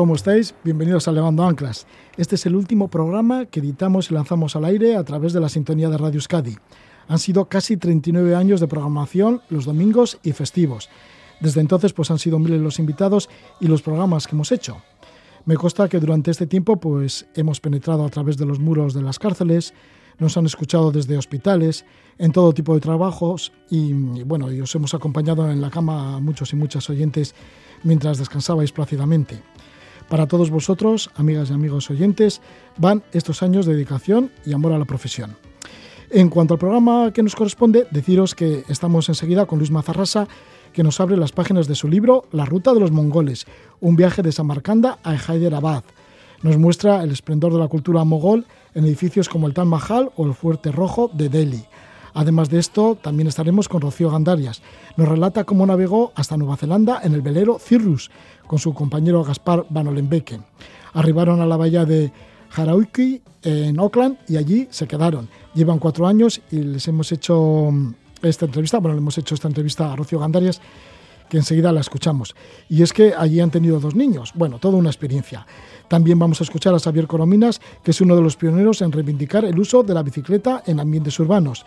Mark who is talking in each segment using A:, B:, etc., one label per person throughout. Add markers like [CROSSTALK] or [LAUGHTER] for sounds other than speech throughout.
A: ¿Cómo estáis? Bienvenidos a Levando Anclas. Este es el último programa que editamos y lanzamos al aire a través de la sintonía de Radio Euskadi. Han sido casi 39 años de programación los domingos y festivos. Desde entonces pues han sido miles los invitados y los programas que hemos hecho. Me consta que durante este tiempo pues hemos penetrado a través de los muros de las cárceles, nos han escuchado desde hospitales, en todo tipo de trabajos y, bueno, y os hemos acompañado en la cama a muchos y muchas oyentes mientras descansabais plácidamente. Para todos vosotros, amigas y amigos oyentes, van estos años de dedicación y amor a la profesión. En cuanto al programa que nos corresponde, deciros que estamos enseguida con Luis Mazarrasa, que nos abre las páginas de su libro La ruta de los mongoles, un viaje de Samarcanda a Hyderabad. Nos muestra el esplendor de la cultura mogol en edificios como el Taj Mahal o el Fuerte Rojo de Delhi. Además de esto, también estaremos con Rocío Gandarias. Nos relata cómo navegó hasta Nueva Zelanda en el velero Cirrus con su compañero Gaspar Van Olenbeke. Arribaron a la bahía de Harawiki en Auckland y allí se quedaron. Llevan cuatro años y les hemos hecho esta entrevista, bueno, le hemos hecho esta entrevista a Rocío Gandarias, que enseguida la escuchamos. Y es que allí han tenido dos niños, bueno, toda una experiencia. También vamos a escuchar a Xavier Corominas, que es uno de los pioneros en reivindicar el uso de la bicicleta en ambientes urbanos.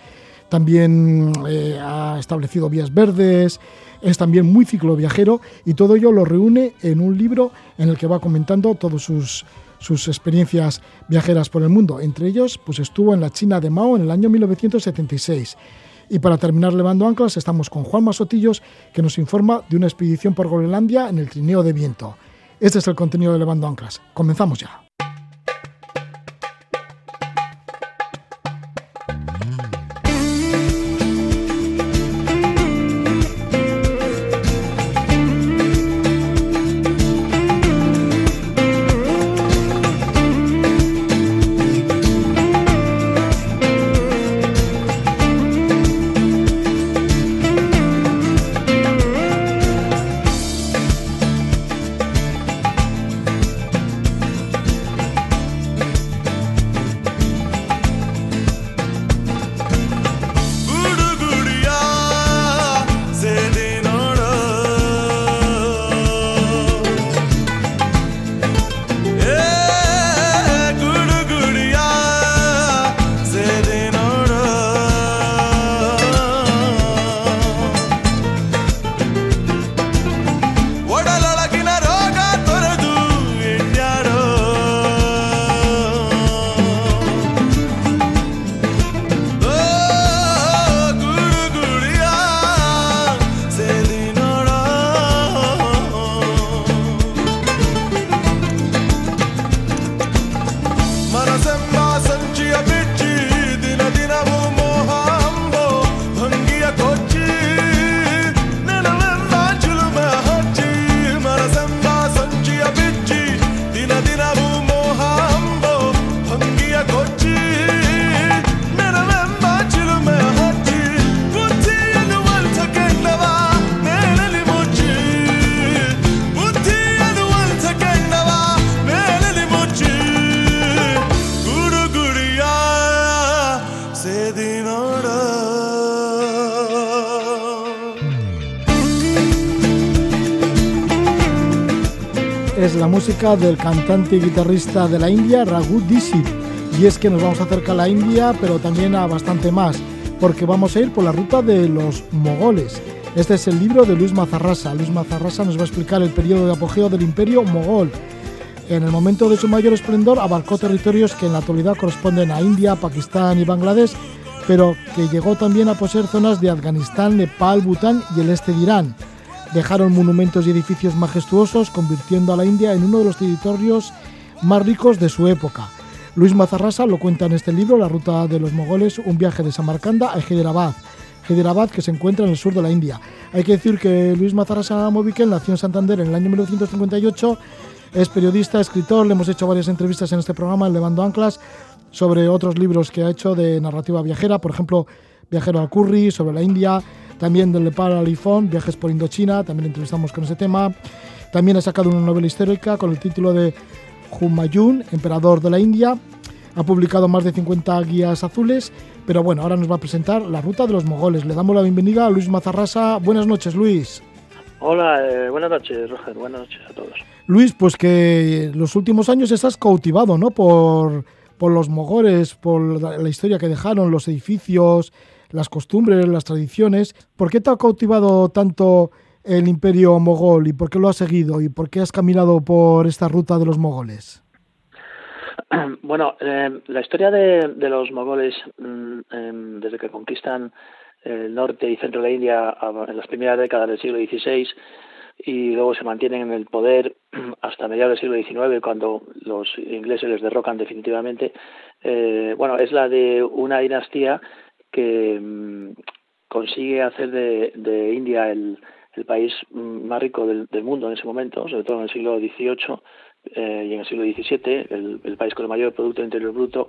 A: También eh, ha establecido vías verdes, es también muy cicloviajero y todo ello lo reúne en un libro en el que va comentando todas sus, sus experiencias viajeras por el mundo. Entre ellos, pues estuvo en la China de Mao en el año 1976 y para terminar levando anclas estamos con Juan Masotillos que nos informa de una expedición por Groenlandia en el trineo de viento. Este es el contenido de Levando Anclas. Comenzamos ya. Del cantante y guitarrista de la India, Raghu Dixit. Y es que nos vamos a acercar a la India, pero también a bastante más, porque vamos a ir por la ruta de los mogoles. Este es el libro de Luis Mazarrasa. Luis Mazarrasa nos va a explicar el periodo de apogeo del imperio mogol. En el momento de su mayor esplendor abarcó territorios que en la actualidad corresponden a India, Pakistán y Bangladesh, pero que llegó también a poseer zonas de Afganistán, Nepal, Bután y el este de Irán. Dejaron monumentos y edificios majestuosos, convirtiendo a la India en uno de los territorios más ricos de su época. Luis Mazarrasa lo cuenta en este libro, La ruta de los mogoles, un viaje de Samarcanda a Hyderabad. Hyderabad, que se encuentra en el sur de la India. Hay que decir que Luis Mazarrasa Movikel nació en Santander en el año 1958. Es periodista, escritor, le hemos hecho varias entrevistas en este programa, Levando Anclas, sobre otros libros que ha hecho de narrativa viajera, por ejemplo, Viajero al Curry, sobre la India, también del Nepal al iPhone, Viajes por Indochina, también entrevistamos con ese tema. También ha sacado una novela histórica con el título de Humayun, Emperador de la India. Ha publicado más de 50 guías azules, Pero bueno, ahora nos va a presentar la ruta de los mogoles. Le damos la bienvenida a Luis Mazarrasa. Buenas noches, Luis.
B: Hola, eh, buenas noches, Roger. Buenas noches a todos.
A: Luis, pues que los últimos años estás cautivado, ¿no? Por, por los mogoles, por la historia que dejaron, los edificios, las costumbres, las tradiciones. ¿Por qué te ha cautivado tanto el imperio mogol y por qué lo has seguido y por qué has caminado por esta ruta de los mogoles? [CLEARS THROAT]
B: Bueno, eh, la historia de, los mogoles mm, em, desde que conquistan el norte y centro de la India en las primeras décadas del siglo XVI y luego se mantienen en el poder [CLEARS THROAT] hasta mediados del siglo XIX cuando los ingleses les derrocan definitivamente. Eh, bueno, es la de una dinastía que mm, consigue hacer de India el, país mm, más rico del, mundo en ese momento, sobre todo en el siglo XVIII eh, y en el siglo XVII, el, país con el mayor Producto Interior Bruto,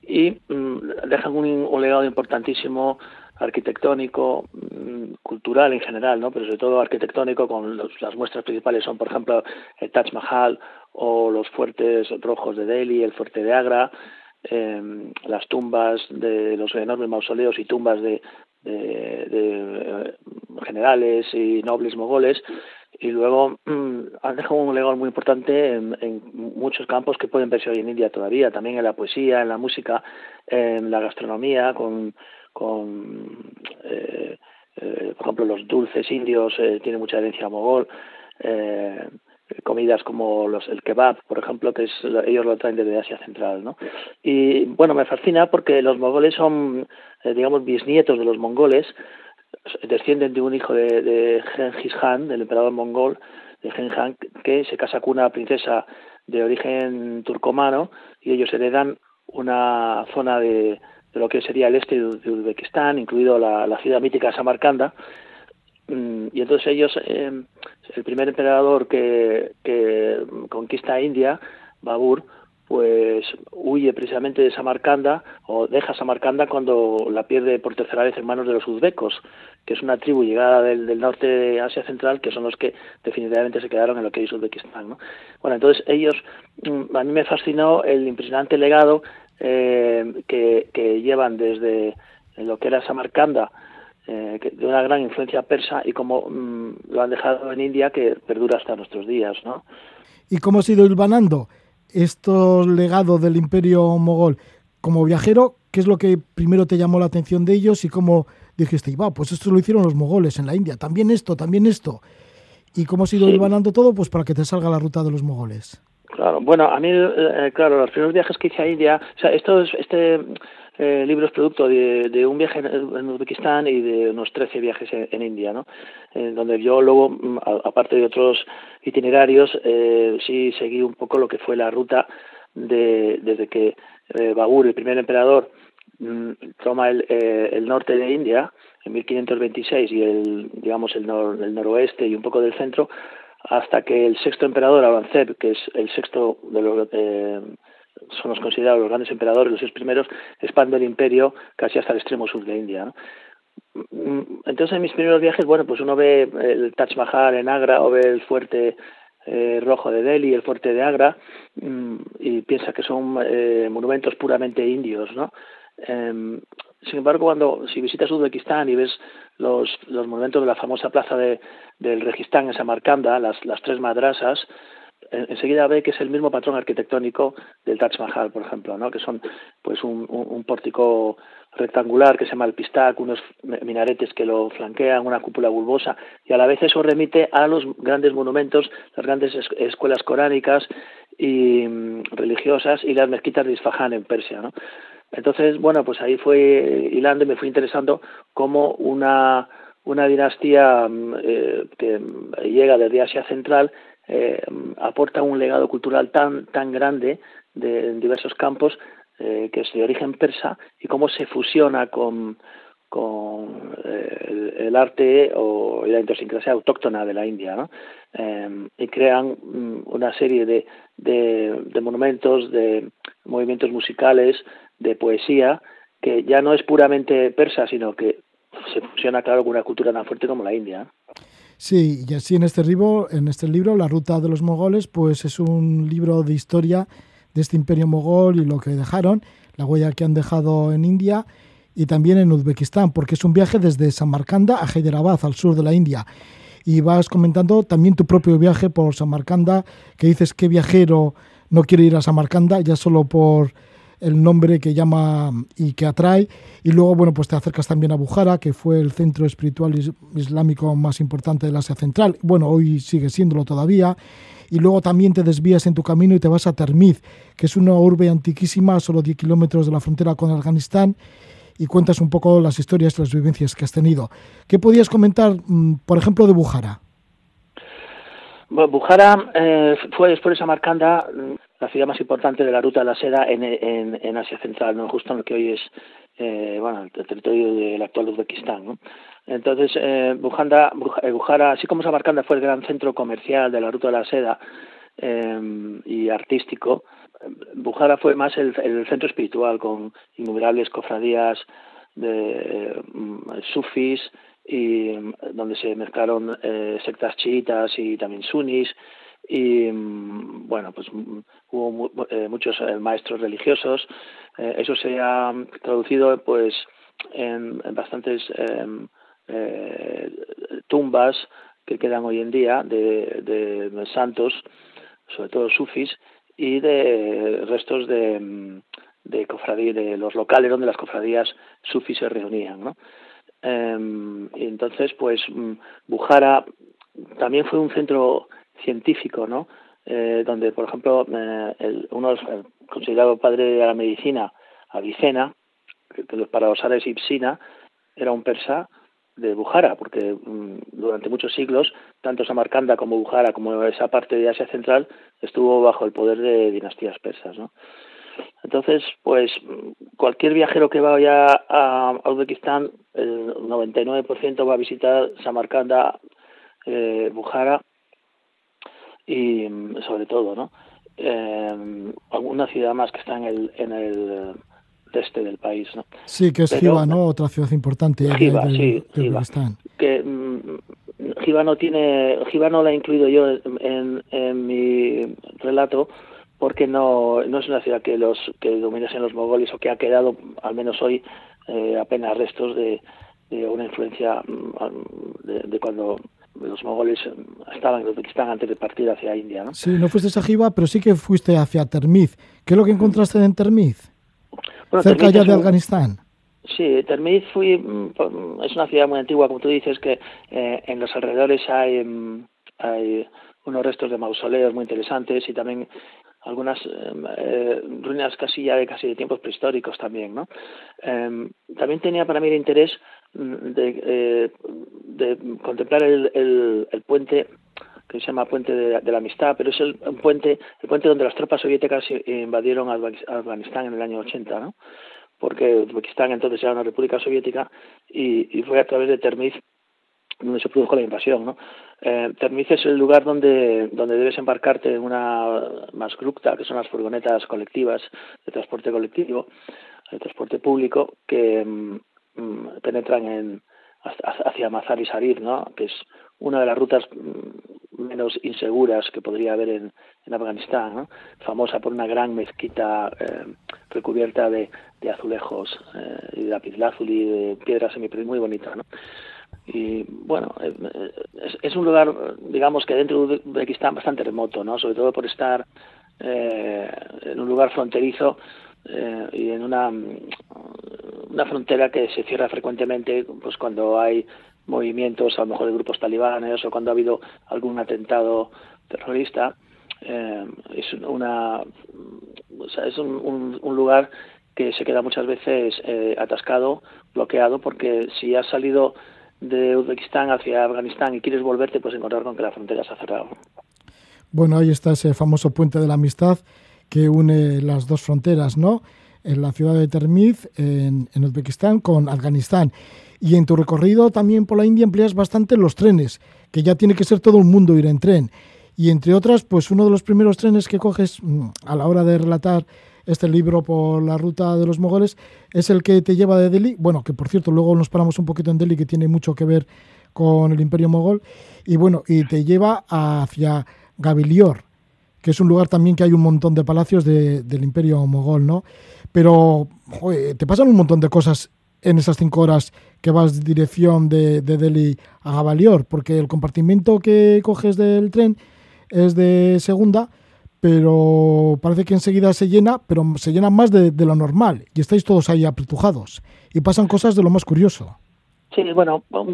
B: y mm, dejan un, legado importantísimo arquitectónico, cultural en general, ¿no? pero sobre todo arquitectónico, con las muestras principales son, por ejemplo, el Taj Mahal o los fuertes rojos de Delhi, el fuerte de Agra, em, las tumbas de los enormes mausoleos y tumbas de, de, eh, generales y nobles mogoles y luego mm, han dejado un legado muy importante en, muchos campos que pueden verse hoy en India todavía, también en la poesía, en la música, en la gastronomía, con, con eh, eh, por ejemplo los dulces indios tienen mucha herencia mogol, comidas como los el kebab, por ejemplo, que es ellos lo traen desde Asia Central, ¿no? Y bueno, me fascina porque los mogoles son, eh, digamos, bisnietos de los mongoles, descienden de un hijo de, de Genghis Khan, del emperador mongol, de Genghis que se casa con una princesa de origen turcomano y ellos heredan una zona de, de lo que sería el este de Uzbekistán, incluido la, la ciudad mítica Samarcanda, y entonces ellos eh, el primer emperador que, que conquista India, Babur, pues huye precisamente de Samarcanda o deja Samarcanda cuando la pierde por tercera vez en manos de los uzbecos, que es una tribu llegada del, norte de Asia Central, que son los que definitivamente se quedaron en lo que es Uzbekistán. ¿no? Bueno, entonces ellos, mm, a mí me fascinó el impresionante legado eh, que, que llevan desde lo que era Samarcanda eh, de una gran influencia persa y como mm, lo han dejado en India que perdura hasta nuestros días, ¿no?
A: ¿Y cómo ha sido hilvanando estos legados del imperio mogol? Como viajero, ¿qué es lo que primero te llamó la atención de ellos y cómo dijiste, va, pues esto lo hicieron los mogoles en la India, también esto, también esto? ¿Y cómo ha sido hilvanando todo? Pues para que te salga la ruta de los mogoles.
B: Claro, bueno, a mí, eh, claro, los primeros viajes que hice a India, o sea, esto es, este eh, libro es producto de, un viaje en, Uzbekistán y de unos 13 viajes en, India, ¿no? En donde yo luego, mm, aparte de otros itinerarios, eh, sí seguí un poco lo que fue la ruta de, desde que eh, Babur, el primer emperador, mm, toma el, eh, el norte de India en 1526 y el, digamos, el, el noroeste y un poco del centro, hasta que el sexto emperador, Aurangzeb, que es el sexto de los eh, son los considerados los grandes emperadores, los seis primeros, expande el imperio casi hasta el extremo sur de India. Mm, entonces en mis primeros viajes, bueno, pues uno ve el Taj Mahal en Agra o ve el fuerte eh, rojo de Delhi, el fuerte de Agra, mm, y piensa que son eh, monumentos puramente indios, ¿no? Em, sin embargo, cuando si visitas Uzbekistán y ves los, los monumentos de la famosa plaza de, del Registán en Samarcanda, las, las tres madrasas, enseguida ve que es el mismo patrón arquitectónico del Taj Mahal, por ejemplo, ¿no? que son pues un, un, pórtico rectangular que se llama el Pistac, unos minaretes que lo flanquean, una cúpula bulbosa, y a la vez eso remite a los grandes monumentos, las grandes escuelas coránicas y mm, religiosas y las mezquitas de Isfahan en Persia. ¿no? Entonces, bueno, pues ahí fue hilando y me fue interesando cómo una, una dinastía mm, eh, que llega desde Asia Central eh, aporta un legado cultural tan, tan grande de, en diversos campos eh, que es de origen persa y cómo se fusiona con, con eh, el, arte o la idiosincrasia autóctona de la India, ¿no? Eh, y crean mm, una serie de, de, de, monumentos, de movimientos musicales, de poesía, que ya no es puramente persa, sino que se fusiona, claro, con una cultura tan fuerte como la India.
A: Sí, y así en este libro, en este libro, La ruta de los mogoles, pues es un libro de historia de este imperio mogol y lo que dejaron, la huella que han dejado en India y también en Uzbekistán, porque es un viaje desde Samarcanda a Hyderabad, al sur de la India. Y vas comentando también tu propio viaje por Samarcanda, que dices que viajero no quiere ir a Samarcanda ya solo por el nombre que llama y que atrae. Y luego, bueno, pues te acercas también a Bujara, que fue el centro espiritual islámico más importante del Asia Central. Bueno, hoy sigue siéndolo todavía. Y luego también te desvías en tu camino y te vas a Termiz, que es una urbe antiquísima, solo 10 kilómetros de la frontera con Afganistán. Y cuentas un poco las historias y las vivencias que has tenido. ¿Qué podías comentar, mm, por ejemplo, de Bujara?
B: Bujara eh, fue después de Samarcanda la ciudad más importante de la ruta de la seda en, Asia Central, ¿no? justo en lo que hoy es eh, bueno, el territorio del actual Uzbekistán. ¿no? Entonces, eh, Bujanda, eh, Bujara, así como Samarcanda fue el gran centro comercial de la ruta de la seda eh, y artístico, Bujara fue más el, centro espiritual con innumerables cofradías de sufis y donde se mezclaron sectas chiitas y también sunis y mm, bueno pues mm, hubo eh, muchos eh, maestros religiosos eh, eso se ha traducido pues en, bastantes em, tumbas que quedan hoy en día de, de, santos sobre todo sufis y de restos de mm, de cofradía de los locales donde las cofradías sufis se reunían ¿no? Em, y entonces pues Bujara también fue un centro científico, ¿no? Eh, donde, por ejemplo, eh, el, uno considerado padre de la medicina, Avicena, que, para los árabes Ipsina, era un persa de Bujara, porque mm, durante muchos siglos, tanto Samarcanda como Bujara, como esa parte de Asia Central, estuvo bajo el poder de dinastías persas, ¿no? Entonces, pues cualquier viajero que vaya a Uzbekistán, el 99% va a visitar Samarcanda, eh, Bujara y sobre todo, ¿no? Eh, alguna ciudad más que está en el, en el este del país, ¿no?
A: Sí, que es Jiva, ¿no? Otra ciudad importante.
B: Jiva, sí, Jiva. Que Jiva no tiene, Jiva no la he incluido yo en, en mi relato porque no, no es una ciudad que los que dominasen los mogoles o que ha quedado, al menos hoy, eh, apenas restos de, de una influencia mm, de, de cuando los mogoles estaban en Uzbekistán antes de partir hacia India. ¿no?
A: Sí, no fuiste a Jiva, pero sí que fuiste hacia Termiz. ¿Qué es lo que encontraste en Termiz? Cerca ya de Afganistán.
B: Sí, Termiz fui, mm, es una ciudad muy antigua, como tú dices, que eh, en los alrededores hay, mm, hay unos restos de mausoleos muy interesantes y también algunas em, eh, ruinas casi ya de casi de tiempos prehistóricos también, ¿no? Em, también tenía para mí el interés mm, de, eh, de contemplar el, el, puente que se llama Puente de, la Amistad, pero es el puente, el puente donde las tropas soviéticas invadieron Afganistán en el año 80, ¿no? Porque Uzbekistán entonces era una república soviética y, y fue a través de Termiz donde se produjo la invasión, ¿no? Eh, Termiz es el lugar donde, donde debes embarcarte en una masgrukta, que son las furgonetas colectivas de transporte colectivo, de transporte público, que mm, penetran en, hacia Mazar y Sarir, ¿no? que es una de las rutas mm, menos inseguras que podría haber en, en Afganistán, ¿no? famosa por una gran mezquita eh, recubierta de, de azulejos eh, y de lapislázuli de piedras muy bonita. ¿no? y bueno eh, es, es, un lugar digamos que dentro de Uzbekistán bastante remoto no sobre todo por estar eh, en un lugar fronterizo eh, y en una una frontera que se cierra frecuentemente pues cuando hay movimientos a lo mejor de grupos talibanes o cuando ha habido algún atentado terrorista eh, es una o sea, es un, un, lugar que se queda muchas veces eh, atascado, bloqueado, porque si has salido de Uzbekistán hacia Afganistán y quieres volverte, pues encontrar con que la frontera se ha cerrado.
A: Bueno, ahí está ese famoso puente de la amistad que une las dos fronteras, ¿no? En la ciudad de Termiz, en, Uzbekistán, con Afganistán. Y en tu recorrido también por la India empleas bastante los trenes, que ya tiene que ser todo el mundo ir en tren. Y entre otras, pues uno de los primeros trenes que coges mm, a la hora de relatar este libro por la ruta de los mogoles, es el que te lleva de Delhi, bueno, que por cierto luego nos paramos un poquito en Delhi, que tiene mucho que ver con el imperio mogol, y bueno, y te lleva hacia Gavilior, que es un lugar también que hay un montón de palacios de, del imperio mogol, ¿no? Pero te pasan un montón de cosas en esas cinco horas que vas dirección de, de Delhi a Gabalior, porque el compartimiento que coges del tren es de segunda, pero parece que enseguida se llena, pero se llena más de, lo normal y estáis todos ahí apretujados y pasan cosas de lo más curioso.
B: Sí, bueno, todos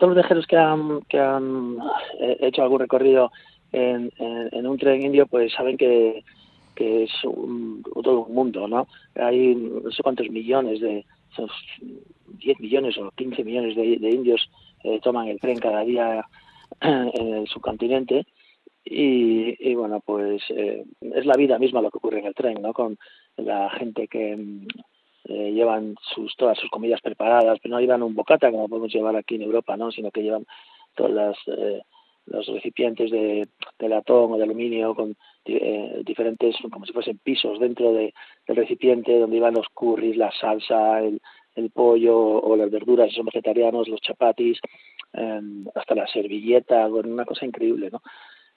B: los viajeros que han, que han eh, hecho algún recorrido en, un tren indio, pues saben que, que es un, todo un mundo, ¿no? Hay no sé cuántos millones de, 10 millones o 15 millones de, indios eh, toman el tren cada día [CLEARS THROAT] en el subcontinente y, bueno, pues eh, es la vida misma lo que ocurre en el tren, ¿no? Con la gente que eh, llevan sus todas sus comidas preparadas, pero no llevan un bocata como podemos llevar aquí en Europa, ¿no? Sino que llevan todas las eh, los recipientes de, latón o de aluminio con diferentes, como si fuesen pisos dentro de, del recipiente donde iban los curries, la salsa, el, pollo o las verduras, si son vegetarianos, los chapatis, hasta la servilleta, bueno, una cosa increíble, ¿no?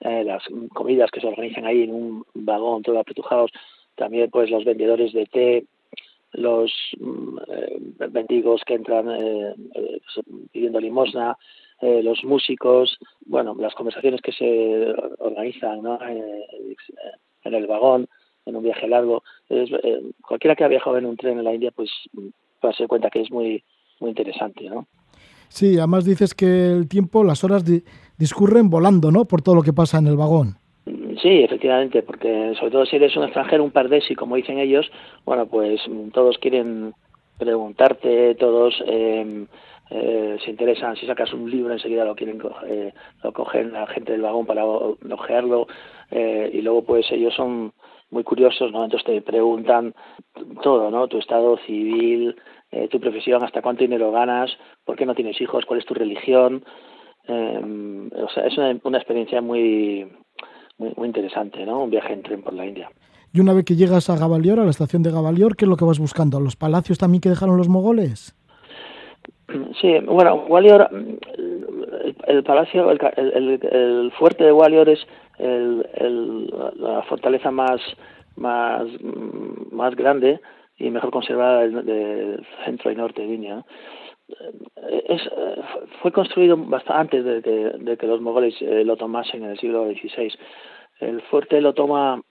B: Eh, las comidas que se organizan ahí en un vagón todo apretujados, también pues los vendedores de té, los mm, eh, mendigos que entran eh, pidiendo limosna, los músicos, bueno, las conversaciones que se organizan ¿no? en, el vagón, en un viaje largo. cualquiera que ha viajado en un tren en la India, pues va a ser cuenta que es muy, muy interesante, ¿no?
A: Sí, además dices que el tiempo, las horas discurren volando, ¿no? Por todo lo que pasa en el vagón.
B: Sí, efectivamente, porque sobre todo si eres un extranjero, un pardesi, como dicen ellos, bueno, pues todos quieren preguntarte, todos em, eh, se interesan, si sacas un libro enseguida lo quieren eh, lo cogen la gente del vagón para ojearlo eh, y luego pues ellos son muy curiosos, ¿no? Entonces te preguntan todo, ¿no? Tu estado civil, eh, tu profesión, hasta cuánto dinero ganas, por qué no tienes hijos, cuál es tu religión. Eh, o sea, es una, experiencia muy, muy, interesante, ¿no? Un viaje en tren por la India.
A: Y una vez que llegas a Gabalior, a la estación de Gabalior, ¿qué es lo que vas buscando? ¿Los palacios también que dejaron los mogoles?
B: Sí, bueno, Gwalior, el, palacio, el, el, fuerte de Gwalior es la fortaleza más, más, más grande y mejor conservada del, centro y norte de India. Es, fue construido bastante antes de que, los mogoles eh, lo tomasen en el siglo XVI. El fuerte lo toma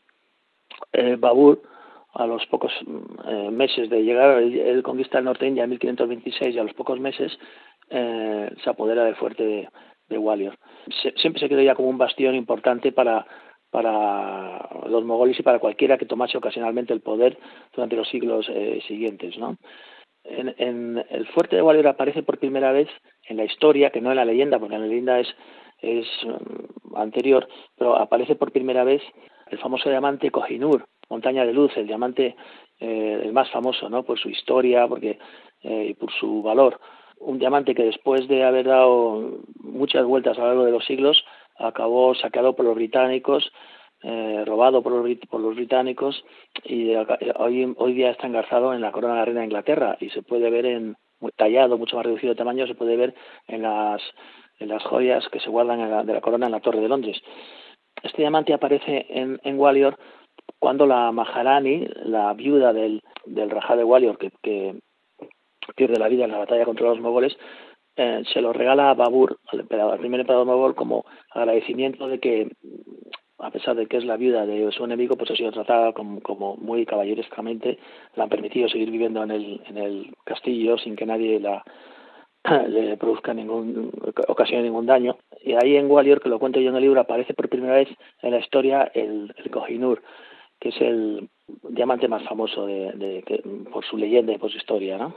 B: eh, Babur a los pocos eh, meses de llegar, él conquista el norte de India en 1526 y a los pocos meses eh, se apodera del fuerte de, de siempre se quedó ya como un bastión importante para, para los mogoles y para cualquiera que tomase ocasionalmente el poder durante los siglos eh, siguientes. ¿no? En, el fuerte de Gwalior aparece por primera vez en la historia, que no en la leyenda, porque en la leyenda es, um, anterior, pero aparece por primera vez el famoso diamante Kohinoor, montaña de luz, el diamante eh, el más famoso, ¿no? Por su historia, porque eh, y por su valor. Un diamante que después de haber dado muchas vueltas a lo largo de los siglos, acabó saqueado por los británicos, eh, robado por los, británicos y hoy, hoy día está engarzado en la corona de la reina de Inglaterra y se puede ver en tallado, mucho más reducido de tamaño, se puede ver en las, en las joyas que se guardan de la corona en la Torre de Londres. Este diamante aparece en, en cuando la Maharani, la viuda del, del Rajá de Walior, que, que, pierde la vida en la batalla contra los mogoles, eh, se lo regala a Babur, al, emperador, al primer emperador mogol, como agradecimiento de que, a pesar de que es la viuda de su enemigo, pues ha sido tratada como, como muy caballerescamente, le han permitido seguir viviendo en el, en el castillo sin que nadie la, [CLEARS THROAT] le produzca ningún ocasión ningún daño. Y ahí en Gwalior que lo cuento yo en el libro aparece por primera vez en la historia el, el Kohinoor que es el diamante más famoso de, por su leyenda y por su historia, ¿no?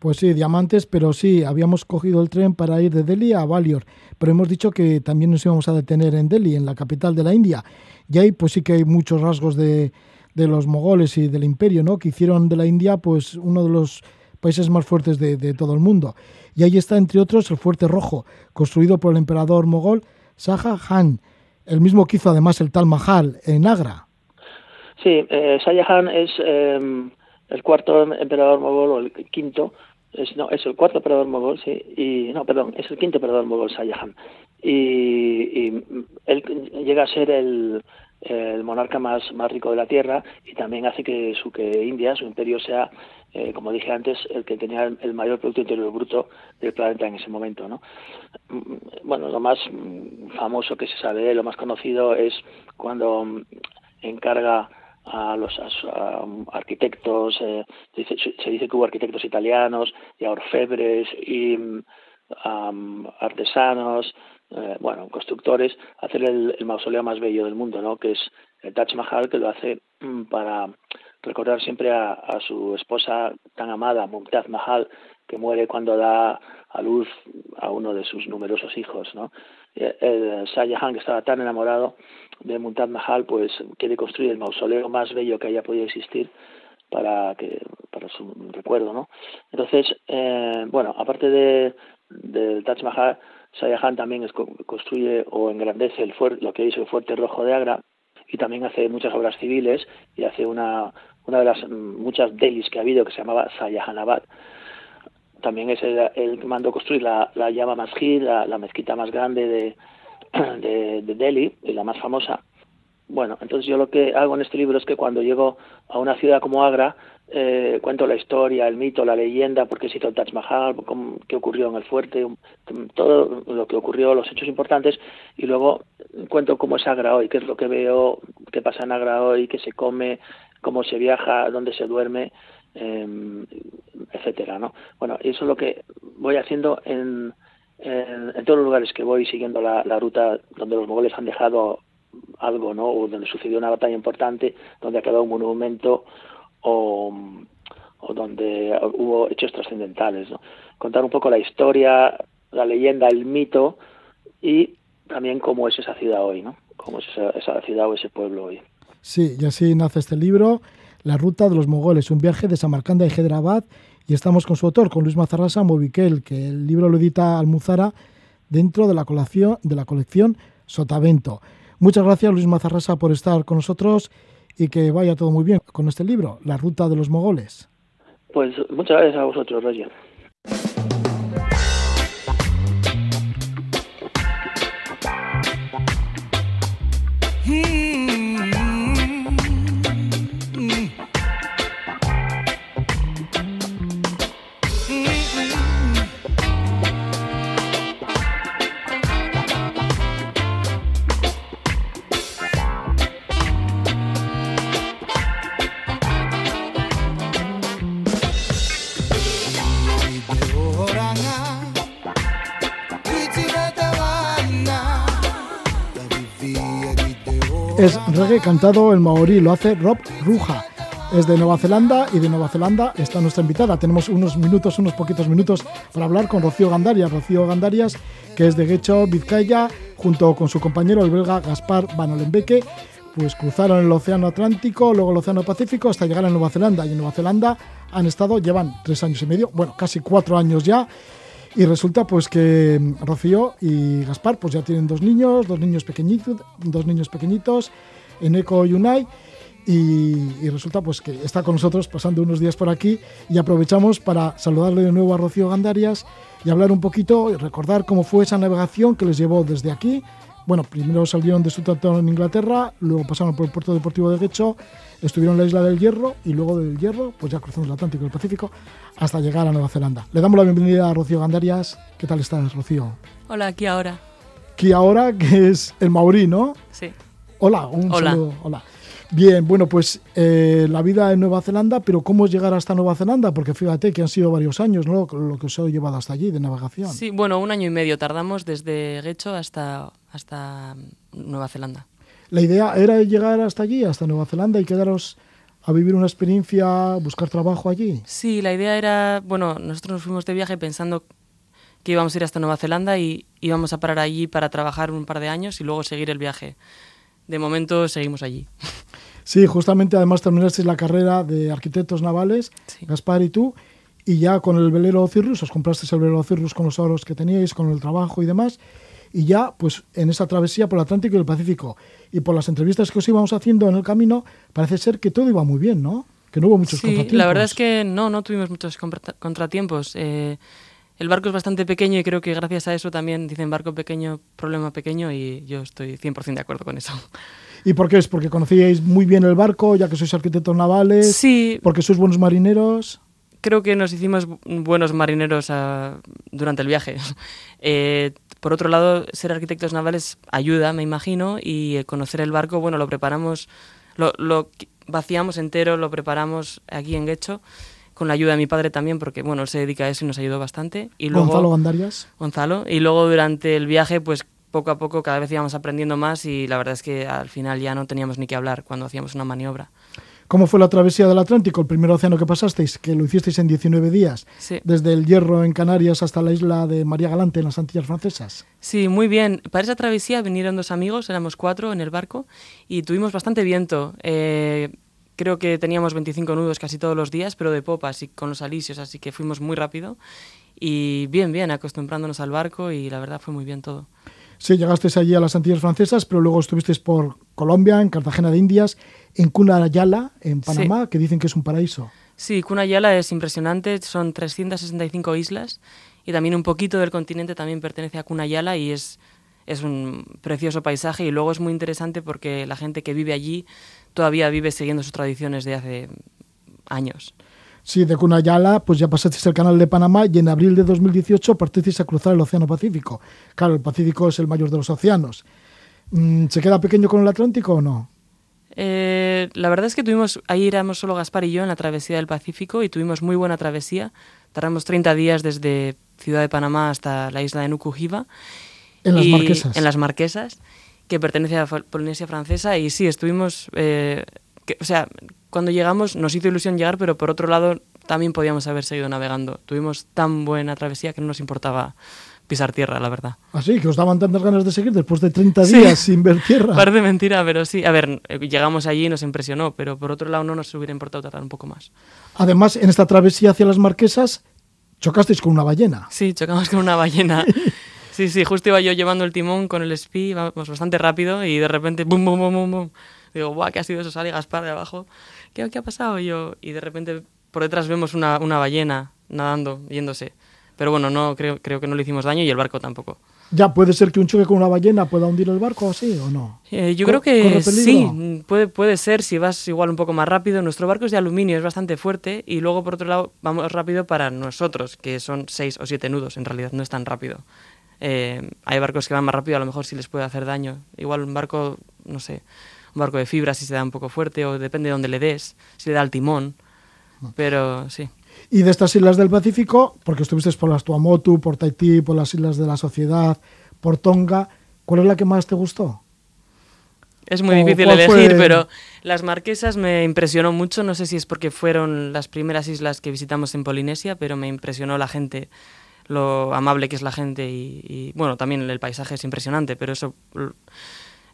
A: Pues sí, diamantes, pero sí, habíamos cogido el tren para ir de Delhi a Gwalior, pero hemos dicho que también nos íbamos a detener en Delhi, en la capital de la India, y ahí pues sí que hay muchos rasgos de, los mogoles y del imperio, ¿no? Que hicieron de la India pues uno de los países más fuertes de, de todo el mundo. Y ahí está, entre otros, el Fuerte Rojo, construido por el emperador mogol Shah Jahan, el mismo que hizo además el Tal Mahal en Agra.
B: Sí, eh, Shah es em, el cuarto emperador mogol, o el quinto, es, no, es el cuarto emperador mogol, sí, y, no, perdón, es el quinto emperador mogol, Shah Y, y él llega a ser el, monarca más, rico de la Tierra y también hace que su que India, su imperio, sea, eh, como dije antes, el que tenía el mayor Producto Interior Bruto del planeta en ese momento. ¿no? Mm, bueno, lo más famoso que se sabe, lo más conocido es cuando encarga a los arquitectos, eh, se dice que hubo arquitectos italianos y orfebres y artesanos, eh, bueno, constructores, hacer el, mausoleo más bello del mundo, ¿no? Que es el Taj Mahal, que lo hace mm, para recordar siempre a, su esposa tan amada, Mumtaz Mahal, que muere cuando da a luz a uno de sus numerosos hijos, ¿no? El Shah que estaba tan enamorado de Mumtaz Mahal, pues quiere construir el mausoleo más bello que haya podido existir para que para su recuerdo, ¿no? Entonces, eh, bueno, aparte de del Taj Mahal, Shah también construye o engrandece el fuerte, lo que hizo el Fuerte Rojo de Agra y también hace muchas obras civiles y hace una, una de las muchas delis que ha habido que se llamaba Sayahanabad. También es el, que mandó construir la, la Yama Masjid, la, mezquita más grande de, [CLEARS THROAT] de, de Delhi y la más famosa. Bueno, entonces yo lo que hago en este libro es que cuando llego a una ciudad como Agra, eh, cuento la historia, el mito, la leyenda, por qué se hizo el Taj Mahal, qué ocurrió en el fuerte, todo lo que ocurrió, los hechos importantes, y luego cuento cómo es Agra hoy, qué es lo que veo, qué pasa en Agra hoy, qué se come, cómo se viaja, dónde se duerme, eh, etcétera, ¿no? Bueno, eso es lo que voy haciendo en, en, todos los lugares que voy siguiendo la, ruta donde los mogoles han dejado algo, ¿no? O donde sucedió una batalla importante, donde ha quedado un monumento o, donde hubo hechos trascendentales. Contar un poco la historia, la leyenda, el mito y también cómo es esa ciudad hoy, ¿no? cómo es esa, ciudad o ese pueblo hoy.
A: Sí, y así nace este libro, La ruta de los mogoles, un viaje de Samarcanda y Hyderabad, y estamos con su autor, con Luis Mazarrasa Moviquel, que el libro lo edita Almuzara dentro de la colección, de la colección Sotavento. Muchas gracias Luis Mazarrasa por estar con nosotros y que vaya todo muy bien con este libro, La Ruta de los Mogoles.
B: Pues muchas gracias a vosotros, Roger.
A: Reggae cantado en maorí, lo hace Rob Ruja. Es de Nueva Zelanda y de Nueva Zelanda está nuestra invitada. Tenemos unos minutos, unos poquitos minutos para hablar con Rocío Gandarias. Rocío Gandarias, que es de Guecho, Vizcaya, junto con su compañero el belga Gaspar Van Olenbeke, pues cruzaron el Océano Atlántico, luego el Océano Pacífico hasta llegar a Nueva Zelanda. Y en Nueva Zelanda han estado, llevan tres años y medio, bueno, casi cuatro años ya. Y resulta pues que mm, Rocío y Gaspar pues ya tienen dos niños, dos niños pequeñitos, dos niños pequeñitos, Eneco y Unai. Y, resulta pues que está con nosotros pasando unos días por aquí y aprovechamos para saludarle de nuevo a Rocío Gandarias y hablar un poquito y recordar cómo fue esa navegación que les llevó desde aquí. Bueno, primero salieron de Southampton en Inglaterra, luego pasaron por el puerto deportivo de Guecho estuvieron en la isla del Hierro y luego del Hierro, pues ya cruzamos el Atlántico y el Pacífico hasta llegar a Nueva Zelanda. Le damos la bienvenida a Rocío Gandarias. ¿Qué tal estás, Rocío?
C: Hola, aquí ahora.
A: Aquí ahora, que es el Maurí, ¿no?
C: Sí.
A: Hola, un saludo. Hola. Bien, bueno, pues eh, la vida en Nueva Zelanda, pero ¿cómo es llegar hasta Nueva Zelanda? Porque fíjate que han sido varios años, ¿no? Lo que os ha llevado hasta allí de navegación.
C: Sí, bueno, un año y medio tardamos desde Guecho hasta, hasta Nueva Zelanda.
A: La idea era llegar hasta allí, hasta Nueva Zelanda y quedaros a vivir una experiencia, buscar trabajo allí.
C: Sí, la idea era, bueno, nosotros nos fuimos de viaje pensando que íbamos a ir hasta Nueva Zelanda y íbamos a parar allí para trabajar un par de años y luego seguir el viaje. De momento seguimos allí.
A: Sí, justamente además terminasteis la carrera de arquitectos navales, Gaspar y tú, y ya con el velero Cirrus, os comprasteis el velero Cirrus con los ahorros que teníais, con el trabajo y demás, y ya pues en esa travesía por el Atlántico y el Pacífico y por las entrevistas que os íbamos haciendo en el camino parece ser que todo iba muy bien, ¿no? Que no hubo muchos sí,
C: La verdad es que no, no tuvimos muchos contratiempos. Eh, el barco es bastante pequeño y creo que gracias a eso también dicen barco pequeño, problema pequeño y yo estoy 100% de acuerdo con eso.
A: ¿Y por qué es? ¿Porque conocíais muy bien el barco, ya que sois arquitectos navales?
C: Sí.
A: ¿Porque sois buenos marineros?
C: Creo que nos hicimos buenos marineros uh, durante el viaje. [LAUGHS] eh, por otro lado, ser arquitectos navales ayuda, me imagino, y conocer el barco, bueno, lo preparamos, lo, lo vaciamos entero, lo preparamos aquí en Guecho con la ayuda de mi padre también, porque bueno, él se dedica a eso y nos ayudó bastante. Y luego,
A: Gonzalo Gandarias.
C: Gonzalo. Y luego durante el viaje, pues poco a poco cada vez íbamos aprendiendo más y la verdad es que al final ya no teníamos ni que hablar cuando hacíamos una maniobra.
A: ¿Cómo fue la travesía del Atlántico, el primer océano que pasasteis, que lo hicisteis en 19 días,
C: sí.
A: desde el Hierro en Canarias hasta la isla de María Galante en las Antillas Francesas?
C: Sí, muy bien. Para esa travesía vinieron dos amigos, éramos cuatro en el barco y tuvimos bastante viento. Eh, creo que teníamos 25 nudos casi todos los días, pero de popas y con los alisios, así que fuimos muy rápido. Y bien, bien, acostumbrándonos al barco y la verdad fue muy bien todo.
A: Sí, llegasteis allí a las Antillas Francesas, pero luego estuvisteis por Colombia, en Cartagena de Indias, en Cunayala, en Panamá,
C: Sí.
A: que dicen que es un paraíso.
C: Sí, Cunayala es impresionante, son 365 islas y también un poquito del continente también pertenece a Cunayala y es, es un precioso paisaje y luego es muy interesante porque la gente que vive allí todavía vive siguiendo sus tradiciones de hace años.
A: Sí, de Cunayala, pues ya pasasteis el canal de Panamá y en abril de 2018 partisteis a cruzar el Océano Pacífico. Claro, el Pacífico es el mayor de los océanos. Mm, ¿Se queda pequeño con el Atlántico o no?
C: Eh, la verdad es que tuvimos, ahí éramos solo Gaspar y yo en la travesía del Pacífico y tuvimos muy buena travesía. Tardamos 30 días desde Ciudad de Panamá hasta la isla de Nukuhiva.
A: En las Marquesas.
C: En las Marquesas, que pertenece a Polinesia Francesa. Y sí, estuvimos. eh, que- o sea, cuando llegamos nos hizo ilusión llegar, pero por otro lado también podíamos haber seguido navegando. Tuvimos tan buena travesía que no nos importaba pisar tierra, la verdad.
A: Así, que os daban tantas ganas de seguir después de 30
C: Sí.
A: días sin ver tierra. [LAUGHS]
C: Parece mentira, pero sí. A ver, llegamos allí y nos impresionó, pero por otro lado no nos hubiera importado tardar un poco más.
A: Además, en esta travesía hacia las Marquesas, chocasteis con una ballena.
C: Sí, chocamos con una ballena. [LAUGHS] Sí, sí, justo iba yo llevando el timón con el espi, vamos bastante rápido y de repente, bum, bum, bum, bum, bum. Digo, guau, ¿qué ha sido eso? Sale Gaspar de abajo. ¿Qué, qué ha pasado? Y yo, y de repente por detrás vemos una, una ballena nadando, yéndose. Pero bueno, no creo, creo que no le hicimos daño y el barco tampoco.
A: Ya, ¿puede ser que un choque con una ballena pueda hundir el barco así o no?
C: Eh, yo creo que
A: ¿corre
C: sí, puede, puede ser si vas igual un poco más rápido. Nuestro barco es de aluminio, es bastante fuerte y luego por otro lado vamos rápido para nosotros, que son seis o siete nudos, en realidad no es tan rápido. Eh, hay barcos que van más rápido, a lo mejor sí les puede hacer daño. Igual un barco, no sé, un barco de fibra si se da un poco fuerte o depende de dónde le des, si le da el timón. Pero sí.
A: Y de estas islas del Pacífico, porque estuvisteis por las Tuamotu, por Tahití, por las Islas de la Sociedad, por Tonga, ¿cuál es la que más te gustó?
C: Es muy
A: ¿O
C: difícil elegir,
A: fue?
C: pero las Marquesas me impresionó mucho. No sé si es porque fueron las primeras islas que visitamos en Polinesia, pero me impresionó la gente, lo amable que es la gente y, y, bueno, también el paisaje es impresionante, pero eso,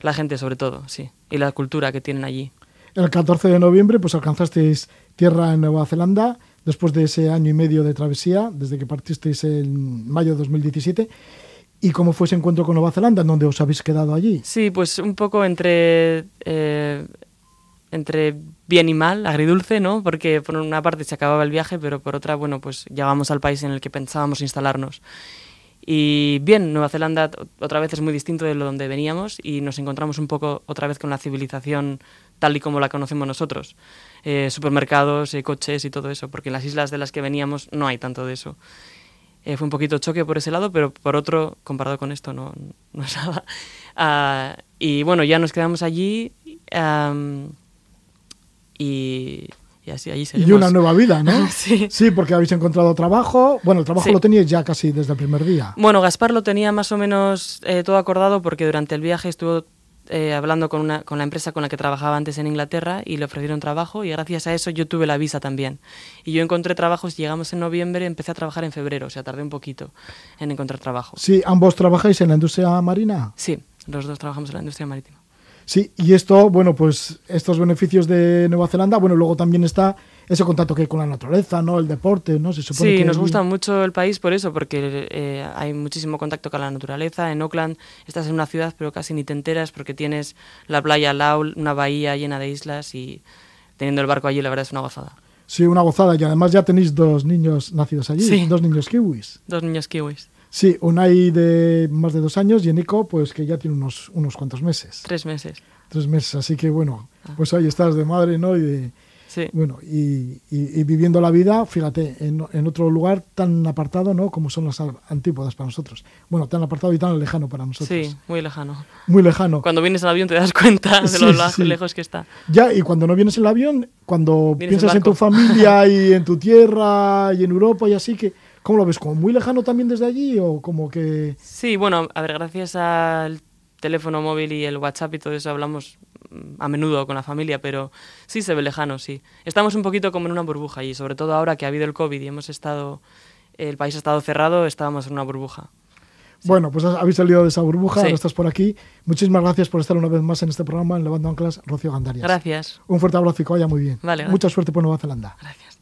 C: la gente sobre todo, sí, y la cultura que tienen allí.
A: El 14 de noviembre pues alcanzasteis tierra en Nueva Zelanda después de ese año y medio de travesía, desde que partisteis en mayo de 2017. ¿Y cómo fue ese encuentro con Nueva Zelanda, en donde os habéis quedado allí?
C: Sí, pues un poco entre, eh, entre bien y mal, agridulce, ¿no? Porque por una parte se acababa el viaje, pero por otra, bueno, pues llegamos al país en el que pensábamos instalarnos. Y bien, Nueva Zelanda otra vez es muy distinto de lo donde veníamos y nos encontramos un poco otra vez con la civilización tal y como la conocemos nosotros. Eh, supermercados, eh, coches y todo eso, porque en las islas de las que veníamos no hay tanto de eso. Eh, fue un poquito choque por ese lado, pero por otro, comparado con esto, no, no es nada. [LAUGHS] Ah, y bueno, ya nos quedamos allí y, y así, allí
A: Y
C: seguimos.
A: una nueva vida, ¿no? [LAUGHS]
C: Sí.
A: Sí, porque habéis encontrado trabajo. Bueno, el trabajo
C: Sí.
A: lo teníais ya casi desde el primer día.
C: Bueno, Gaspar lo tenía más o menos eh, todo acordado porque durante el viaje estuvo eh, hablando con, una, con la empresa con la que trabajaba antes en Inglaterra y le ofrecieron trabajo y gracias a eso yo tuve la visa también. Y yo encontré trabajos, llegamos en noviembre, empecé a trabajar en febrero, o sea, tardé un poquito en encontrar trabajo.
A: Sí, ambos trabajáis en la industria marina.
C: Sí, los dos trabajamos en la industria marítima.
A: Sí, y esto, bueno, pues estos beneficios de Nueva Zelanda, bueno, luego también está ese contacto que hay con la naturaleza, ¿no? El deporte, ¿no? Se supone
C: Sí,
A: que
C: nos gusta mucho el país por eso, porque eh, hay muchísimo contacto con la naturaleza. En Auckland estás en una ciudad, pero casi ni te enteras porque tienes la playa lado, una bahía llena de islas y teniendo el barco allí, la verdad es una gozada.
A: Sí, una gozada. Y además ya tenéis dos niños nacidos allí,
C: Sí.
A: dos niños kiwis.
C: Dos niños kiwis.
A: Sí, Unai de más de dos años y Nico, pues que ya tiene unos, unos cuantos meses.
C: Tres meses.
A: Tres meses, así que bueno, pues ahí estás de madre, ¿no? Y de,
C: Sí.
A: bueno, y, y- y viviendo la vida, fíjate, en, en otro lugar tan apartado, ¿no? Como son las antípodas para nosotros. Bueno, tan apartado y tan lejano para nosotros.
C: Sí, muy lejano.
A: Muy lejano.
C: Cuando vienes al avión te das cuenta de
A: Sí,
C: lo
A: sí,
C: lejos que está.
A: Ya, y cuando no vienes en el avión, cuando
C: Vienes en
A: piensas en tu familia [LAUGHS] y en tu tierra y en Europa y así, que ¿cómo lo ves? ¿Como muy lejano también desde allí o como que...?
C: Sí, bueno, a ver, gracias al teléfono móvil y el WhatsApp y todo eso hablamos mm, a menudo con la familia, pero sí se ve lejano, sí. Estamos un poquito como en una burbuja y sobre todo ahora que ha habido el COVID y hemos estado, el país ha estado cerrado, estábamos en una burbuja.
A: Bueno, pues habéis salido de esa burbuja,
C: Sí.
A: ahora estás por aquí. Muchísimas gracias por estar una vez más en este programa en Levando Anclas, Rocío Gandarias.
C: Gracias.
A: Un fuerte abrazo y que vaya muy bien.
C: Vale.
A: Mucha suerte por Nueva Zelanda.
C: Gracias.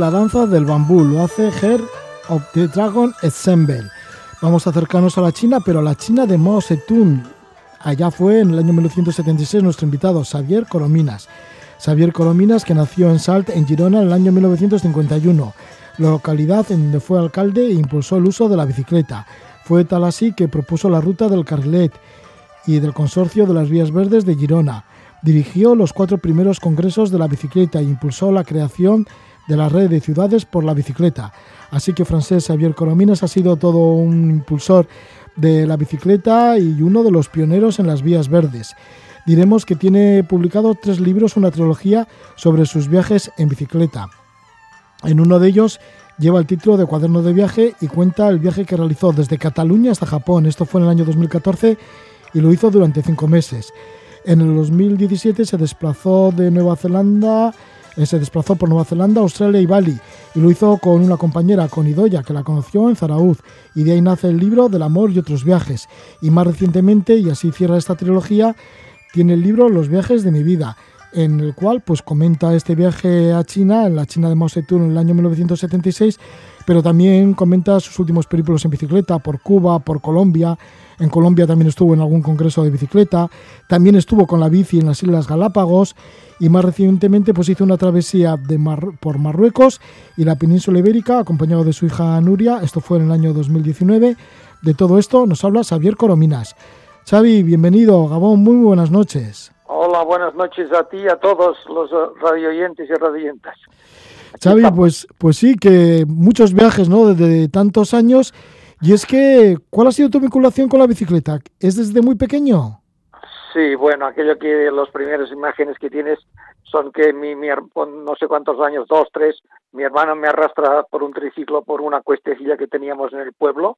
A: La danza del bambú, lo hace Her of the Dragon Ensemble. Vamos a acercarnos a la China, pero a la China de Mao Zedong. Allá fue en el año 1976 nuestro invitado, Xavier Corominas. Xavier Corominas, que nació en Salt, en Girona, en el año 1951, localidad en donde fue alcalde e impulsó el uso de la bicicleta. Fue tal así que propuso la ruta del Carrilet y del Consorcio de las Vías Verdes de Girona. Dirigió los cuatro primeros congresos de la bicicleta e impulsó la creación de la red de ciudades por la bicicleta. Así que Francés Xavier Corominas ha sido todo un impulsor de la bicicleta y uno de los pioneros en las vías verdes. Diremos que tiene publicado tres libros, una trilogía sobre sus viajes en bicicleta. En uno de ellos lleva el título de Cuaderno de viaje y cuenta el viaje que realizó desde Cataluña hasta Japón. Esto fue en el año 2014 y lo hizo durante cinco meses. En el 2017 se desplazó de Nueva Zelanda, se desplazó por Nueva Zelanda, Australia y Bali y lo hizo con una compañera, con Idoya, que la conoció en Zarauz y de ahí nace el libro del amor y otros viajes. Y más recientemente, y así cierra esta trilogía, tiene el libro Los viajes de mi vida, en el cual pues comenta este viaje a China, en la China de Mao Zedong en el año 1976, pero también comenta sus últimos periplos en bicicleta por Cuba, por Colombia. En Colombia también estuvo en algún congreso de bicicleta, también estuvo con la bici en las Islas Galápagos y más recientemente pues hizo una travesía de Mar- por Marruecos y la península ibérica acompañado de su hija Nuria, esto fue en el año 2019. De todo esto nos habla Xavier Corominas. Xavi, bienvenido, Gabón, muy buenas noches.
D: Hola, buenas noches a ti y a todos los eh, radioyentes y radioyentas.
A: Xavi, pues, pues sí, que muchos viajes, ¿no? Desde tantos años. Y es que, ¿cuál ha sido tu vinculación con la bicicleta? ¿Es desde muy pequeño?
D: Sí, bueno, aquello que las primeras imágenes que tienes son que mi, no sé cuántos años, dos, tres, mi hermano me arrastra por un triciclo por una cuestecilla que teníamos en el pueblo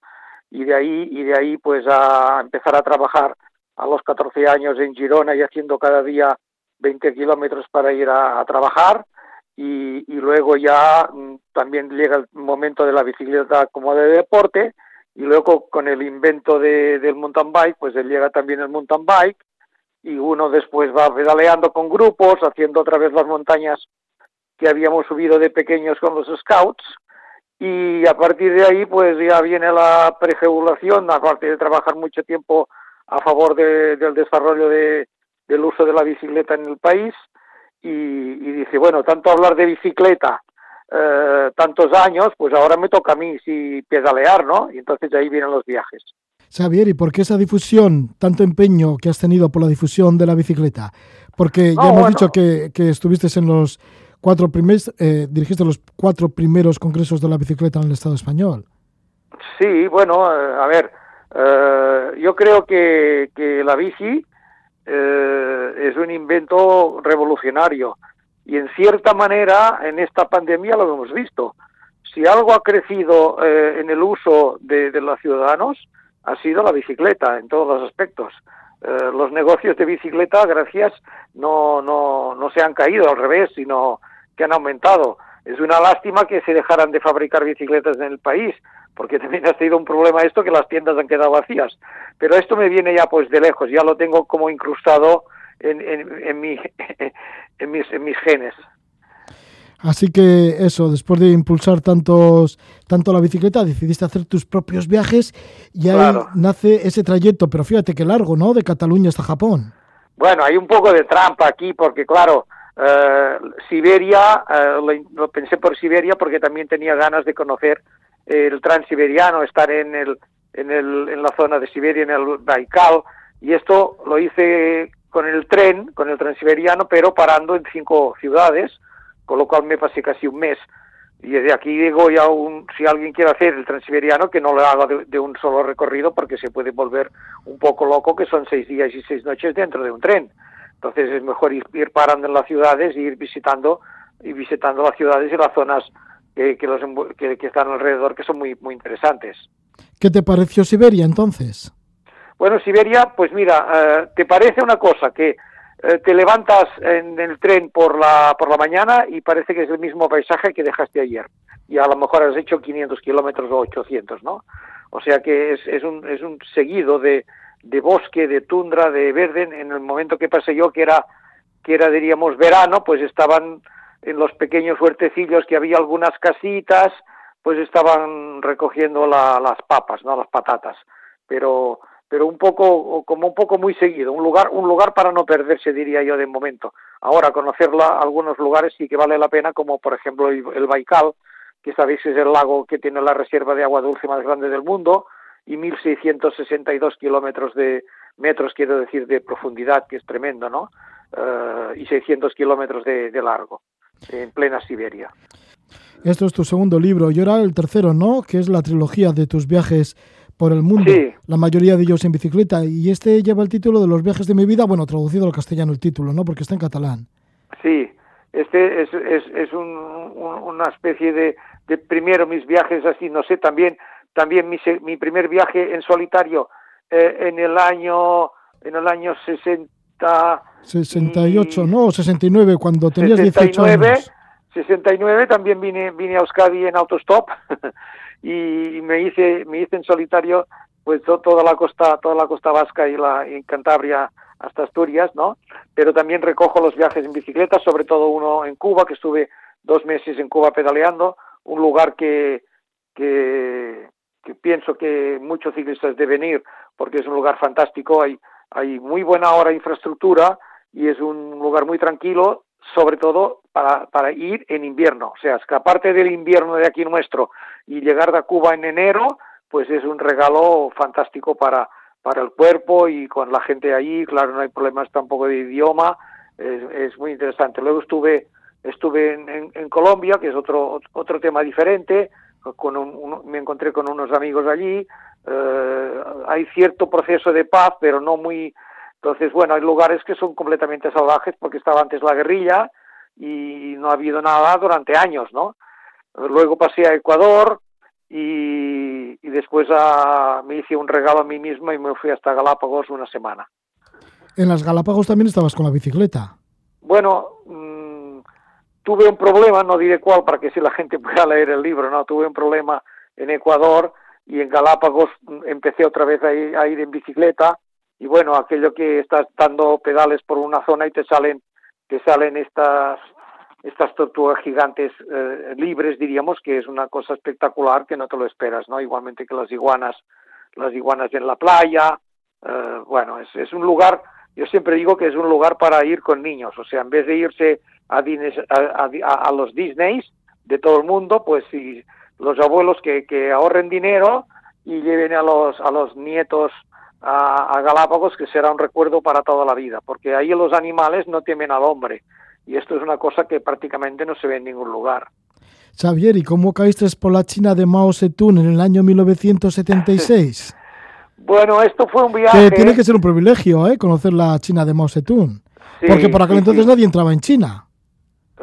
D: y de ahí y de ahí pues a empezar a trabajar a los 14 años en Girona y haciendo cada día 20 kilómetros para ir a, a trabajar y, y luego ya mm, también llega el momento de la bicicleta como de deporte y luego con el invento de, del mountain bike pues llega también el mountain bike y uno después va pedaleando con grupos, haciendo otra vez las montañas que habíamos subido de pequeños con los scouts y a partir de ahí pues ya viene la preregulación, aparte de trabajar mucho tiempo a favor de- del desarrollo de, del uso de la bicicleta en el país y, y dice, bueno, tanto hablar de bicicleta eh, tantos años, pues ahora me toca a mí sí pedalear, ¿no? Y entonces ahí vienen los viajes.
A: Xavier, ¿y por qué esa difusión, tanto empeño que has tenido por la difusión de la bicicleta? Porque
D: No,
A: ya hemos
D: bueno.
A: dicho que, que estuviste en los cuatro primeros, eh, dirigiste los cuatro primeros congresos de la bicicleta en el Estado español.
D: Sí, bueno, eh, a ver, eh, yo creo que, que la bici es un invento revolucionario y en cierta manera en esta pandemia lo hemos visto. Si algo ha crecido en el uso de, de los ciudadanos, ha sido la bicicleta en todos los aspectos. Eh, los negocios de bicicleta, gracias, no, no, no se han caído, al revés, sino que han aumentado. Es una lástima que se dejaran de fabricar bicicletas en el país, porque también ha sido un problema esto que las tiendas han quedado vacías. Pero esto me viene ya pues de lejos, ya lo tengo como incrustado en, en, en, mi, [LAUGHS] en, mis, en mis genes.
A: Así que eso, después de impulsar tantos, tanto la bicicleta, decidiste hacer tus propios viajes y ahí nace ese trayecto, pero fíjate qué largo, ¿no? De Cataluña hasta Japón.
D: Bueno, hay un poco de trampa aquí porque, claro, eh, Siberia, eh, lo, pensé por Siberia porque también tenía ganas de conocer el transiberiano, estar en, el, en, el, en la zona de Siberia, en el Baikal, y esto lo hice con el tren, con el transiberiano, pero parando en cinco ciudades, con lo cual me pasé casi un mes. Y desde aquí digo ya, un, si alguien quiere hacer el transiberiano, que no lo haga de, un solo recorrido, porque se puede volver un poco loco, que son seis días y seis noches dentro de un tren. Entonces es mejor ir, parando en las ciudades y ir visitando y visitando las ciudades y las zonas que, que, los, que, están alrededor, que son muy, muy interesantes.
A: ¿Qué te pareció Siberia entonces?
D: Bueno, Siberia, pues mira, eh, te parece una cosa que eh, te levantas en el tren por la, por la mañana y parece que es el mismo paisaje que dejaste ayer. Y a lo mejor has hecho 500 kilómetros o 800, ¿no? O sea que es, es, un, es un seguido de, de bosque, de tundra, de verde. En el momento que pasé yo, que era, que era diríamos, verano, pues estaban en los pequeños huertecillos que había algunas casitas, pues estaban recogiendo las papas, ¿no? Las patatas. Pero pero un poco como un poco muy seguido, un lugar un lugar para no perderse diría yo de momento. Ahora conocerla algunos lugares sí que vale la pena como por ejemplo el, Baikal, que sabéis es el lago que tiene la reserva de agua dulce más grande del mundo y 1662 kilómetros de metros quiero decir de profundidad que es tremendo, ¿no? Uh, y 600 kilómetros de, de largo en plena Siberia.
A: Esto es tu segundo libro y ahora el tercero, ¿no? Que es la trilogía de tus viajes por el mundo, la mayoría de ellos en bicicleta. Y este lleva el título de Los viajes de mi vida, bueno, traducido al castellano el título, ¿no? Porque está en catalán.
D: Sí, este es, es, es un, una especie de, de, primero mis viajes así, no sé, también también mi, mi primer viaje en solitario eh, en el año en el año 60
A: 68, y... no, 69 cuando tenías 18 años.
D: 69 también vine vine a Euskadi en autostop [LAUGHS] y me hice me hice en solitario pues toda la costa toda la costa vasca y la en Cantabria hasta Asturias no pero también recojo los viajes en bicicleta sobre todo uno en Cuba que estuve dos meses en Cuba pedaleando un lugar que que, que pienso que muchos ciclistas deben ir porque es un lugar fantástico hay hay muy buena hora infraestructura y es un lugar muy tranquilo sobre todo para, para ir en invierno. O sea, escaparte del invierno de aquí nuestro y llegar de Cuba en enero, pues es un regalo fantástico para, para el cuerpo y con la gente allí, claro, no hay problemas tampoco de idioma, es, es muy interesante. Luego estuve, estuve en, en, Colombia, que es otro, otro tema diferente, con un, me encontré con unos amigos allí, eh, hay cierto proceso de paz, pero no muy entonces, bueno, hay lugares que son completamente salvajes porque estaba antes la guerrilla y no ha habido nada durante años, ¿no? Luego pasé a Ecuador y, y después a, me hice un regalo a mí mismo y me fui hasta Galápagos una semana.
A: ¿En las Galápagos también estabas con la bicicleta?
D: Bueno, mmm, tuve un problema, no diré cuál para que si la gente pueda leer el libro, ¿no? Tuve un problema en Ecuador y en Galápagos empecé otra vez a ir, a ir en bicicleta y bueno, aquello que estás dando pedales por una zona y te salen te salen estas estas tortugas gigantes eh, libres diríamos que es una cosa espectacular que no te lo esperas, ¿no? Igualmente que las iguanas las iguanas en la playa, eh, bueno, es, es un lugar, yo siempre digo que es un lugar para ir con niños, o sea, en vez de irse a, a, a, a los Disneys de todo el mundo, pues si los abuelos que, que ahorren dinero y lleven a los, a los nietos a, a, Galápagos que será un recuerdo para toda la vida, porque ahí los animales no temen al hombre y esto es una cosa que prácticamente no se ve en ningún lugar.
A: Xavier, ¿y cómo caíste por la China de Mao Zedong en el año 1976? [LAUGHS]
D: bueno, esto fue un viaje...
A: Que tiene que ser un privilegio, ¿eh? Conocer la China de Mao Zedong. porque por aquel entonces nadie entraba en China.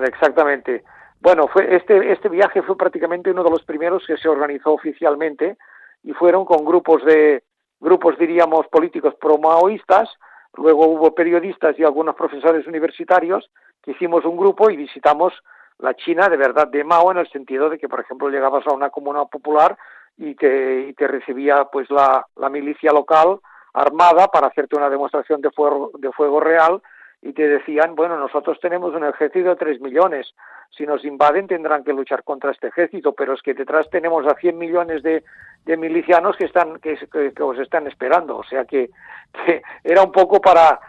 D: Exactamente. Bueno, fue este, este viaje fue prácticamente uno de los primeros que se organizó oficialmente y fueron con grupos de, grupos diríamos políticos pro-maoístas, luego hubo periodistas y algunos profesores universitarios que hicimos un grupo y visitamos la China de verdad de Mao en el sentido de que, por ejemplo, llegabas a una comuna popular y te, y te recibía pues la, milicia local armada para hacerte una demostración de fuego, de fuego real y te decían, bueno, nosotros tenemos un ejército de tres millones, si nos invaden tendrán que luchar contra este ejército, pero es que detrás tenemos a 100 millones de, de milicianos que están que, os están esperando, o sea [LAUGHS] que, era un poco para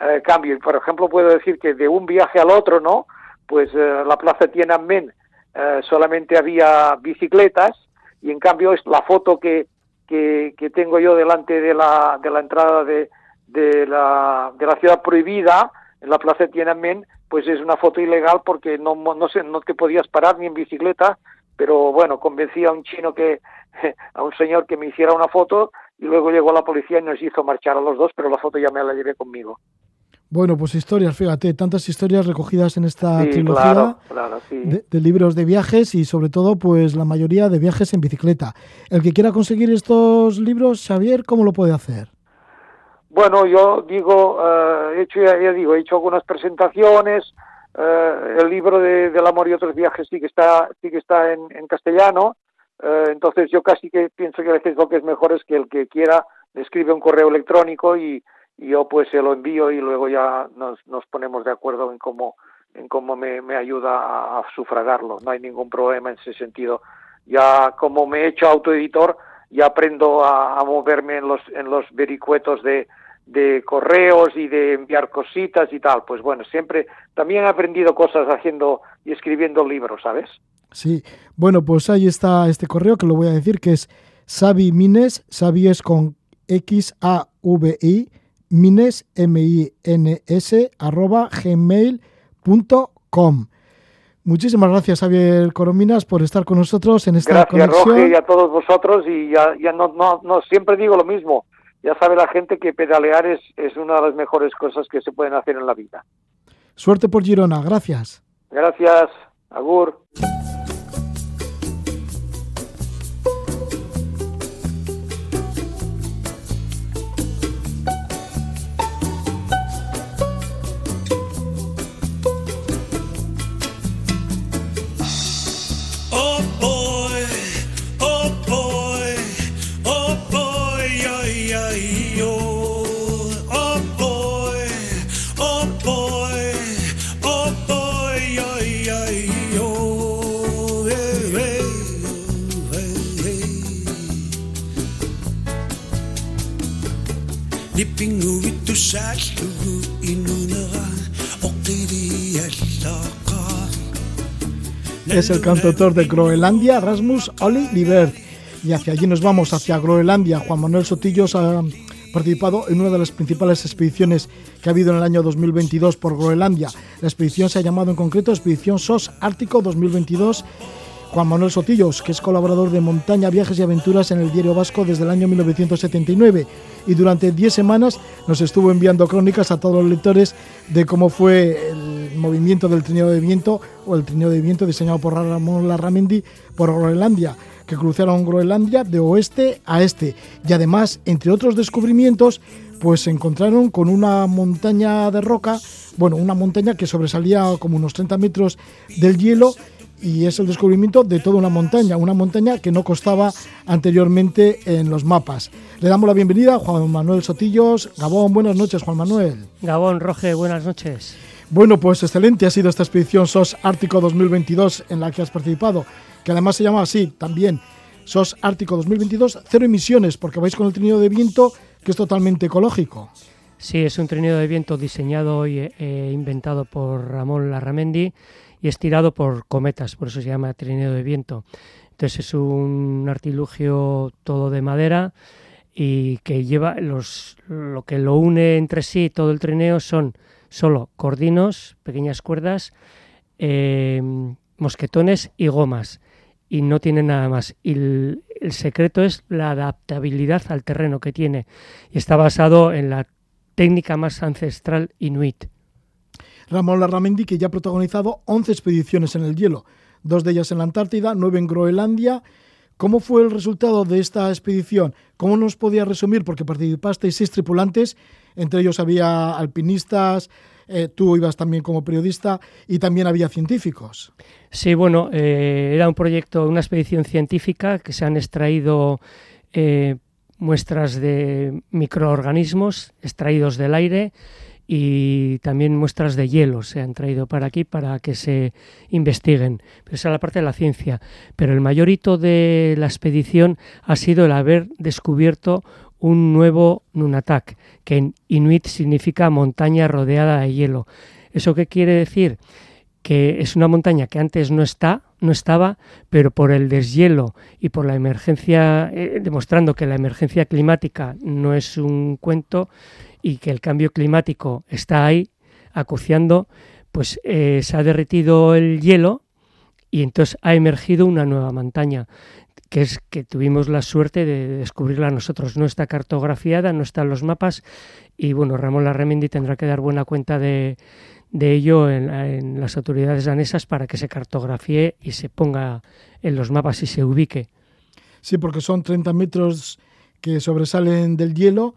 D: eh, cambio. Por ejemplo, puedo decir que de un viaje al otro, ¿no? Pues eh, la plaza Tiananmen eh, solamente había bicicletas y en cambio es la foto que, que, tengo yo delante de la, de la entrada de, de, la, de la ciudad prohibida, en la plaza de Tiananmen, pues es una foto ilegal porque no, no, sé, no te podías parar ni en bicicleta, pero bueno, convencí a un chino que, [LAUGHS] a un señor que me hiciera una foto y luego llegó la policía y nos hizo marchar a los dos, pero la foto ya me la llevé conmigo.
A: Bueno, pues historias, fíjate, tantas historias recogidas en esta trilogía de, libros de viajes y sobre todo, pues la mayoría de viajes en bicicleta. El que quiera conseguir estos libros, Xavier, ¿cómo lo puede hacer?
D: Bueno, yo digo, uh, he hecho, ya, ya, digo, he hecho algunas presentaciones. Uh, el libro de, del amor y otros viajes sí que está, sí que está en, en castellano. Uh, entonces yo casi que pienso que a veces lo que es mejor es que el que quiera escribe un correo electrónico y yo pues se lo envío y luego ya nos, nos ponemos de acuerdo en cómo en cómo me, me ayuda a, sufragarlo. No hay ningún problema en ese sentido. Ya como me he hecho autoeditor, ya aprendo a, a moverme en los en los vericuetos de, de correos y de enviar cositas y tal. Pues bueno, siempre también he aprendido cosas haciendo y escribiendo libros, ¿sabes?
A: Sí, bueno, pues ahí está este correo que lo voy a decir que es Sabi Mines, Sabi es con X A V I Mines M I N S arroba gmail.com. Muchísimas gracias, Javier Corominas, por estar con nosotros en esta
D: gracias,
A: conexión.
D: Gracias, y a todos vosotros. Y ya, ya no, no, no, siempre digo lo mismo ya sabe la gente que pedalear es, es una de las mejores cosas que se pueden hacer en la vida.
A: Suerte por Girona, gracias.
D: Gracias, Agur.
A: Es el cantautor de Groenlandia, Rasmus Oli Libert. Y hacia allí nos vamos, hacia Groenlandia. Juan Manuel Sotillos ha participado en una de las principales expediciones que ha habido en el año 2022 por Groenlandia. La expedición se ha llamado en concreto Expedición SOS Ártico 2022 Juan Manuel Sotillos, que es colaborador de Montaña, Viajes y Aventuras en el Diario Vasco desde el año 1979 y durante 10 semanas nos estuvo enviando crónicas a todos los lectores de cómo fue el movimiento del trineo de viento o el trineo de viento diseñado por Ramón Larramendi por Groenlandia, que cruzaron Groenlandia de oeste a este. Y además, entre otros descubrimientos, pues se encontraron con una montaña de roca, bueno, una montaña que sobresalía como unos 30 metros del hielo y es el descubrimiento de toda una montaña, una montaña que no costaba anteriormente en los mapas. Le damos la bienvenida a Juan Manuel Sotillos. Gabón, buenas noches, Juan Manuel.
E: Gabón, Roge, buenas noches.
A: Bueno, pues excelente ha sido esta expedición SOS Ártico 2022 en la que has participado, que además se llama así también, SOS Ártico 2022, cero emisiones, porque vais con el trineo de viento que es totalmente ecológico.
E: Sí, es un trineo de viento diseñado y eh, inventado por Ramón Larramendi y estirado por cometas, por eso se llama trineo de viento. Entonces es un artilugio todo de madera y que lleva los lo que lo une entre sí todo el trineo son solo cordinos, pequeñas cuerdas, eh, mosquetones y gomas. Y no tiene nada más. Y el, secreto es la adaptabilidad al terreno que tiene. Y está basado en la técnica más ancestral inuit.
A: Ramón Larramendi, que ya ha protagonizado 11 expediciones en el hielo, dos de ellas en la Antártida, nueve en Groenlandia. ¿Cómo fue el resultado de esta expedición? ¿Cómo nos podía resumir? Porque participasteis seis tripulantes, entre ellos había alpinistas, eh, tú ibas también como periodista y también había científicos.
E: Sí, bueno, eh, era un proyecto, una expedición científica que se han extraído eh, muestras de microorganismos extraídos del aire y también muestras de hielo se han traído para aquí para que se investiguen. Pero esa es la parte de la ciencia. Pero el mayor hito de la expedición ha sido el haber descubierto un nuevo Nunatak, que en inuit significa montaña rodeada de hielo. ¿Eso qué quiere decir? Que es una montaña que antes no está, no estaba, pero por el deshielo y por la emergencia, eh, demostrando que la emergencia climática no es un cuento y que el cambio climático está ahí acuciando, pues eh, se ha derretido el hielo y entonces ha emergido una nueva montaña que es que tuvimos la suerte de descubrirla nosotros. No está cartografiada, no están los mapas y bueno, Ramón Larremendi tendrá que dar buena cuenta de, ello en, las autoridades danesas para que se cartografíe y se ponga en los mapas y se ubique.
A: Sí, porque son 30 metros que sobresalen del hielo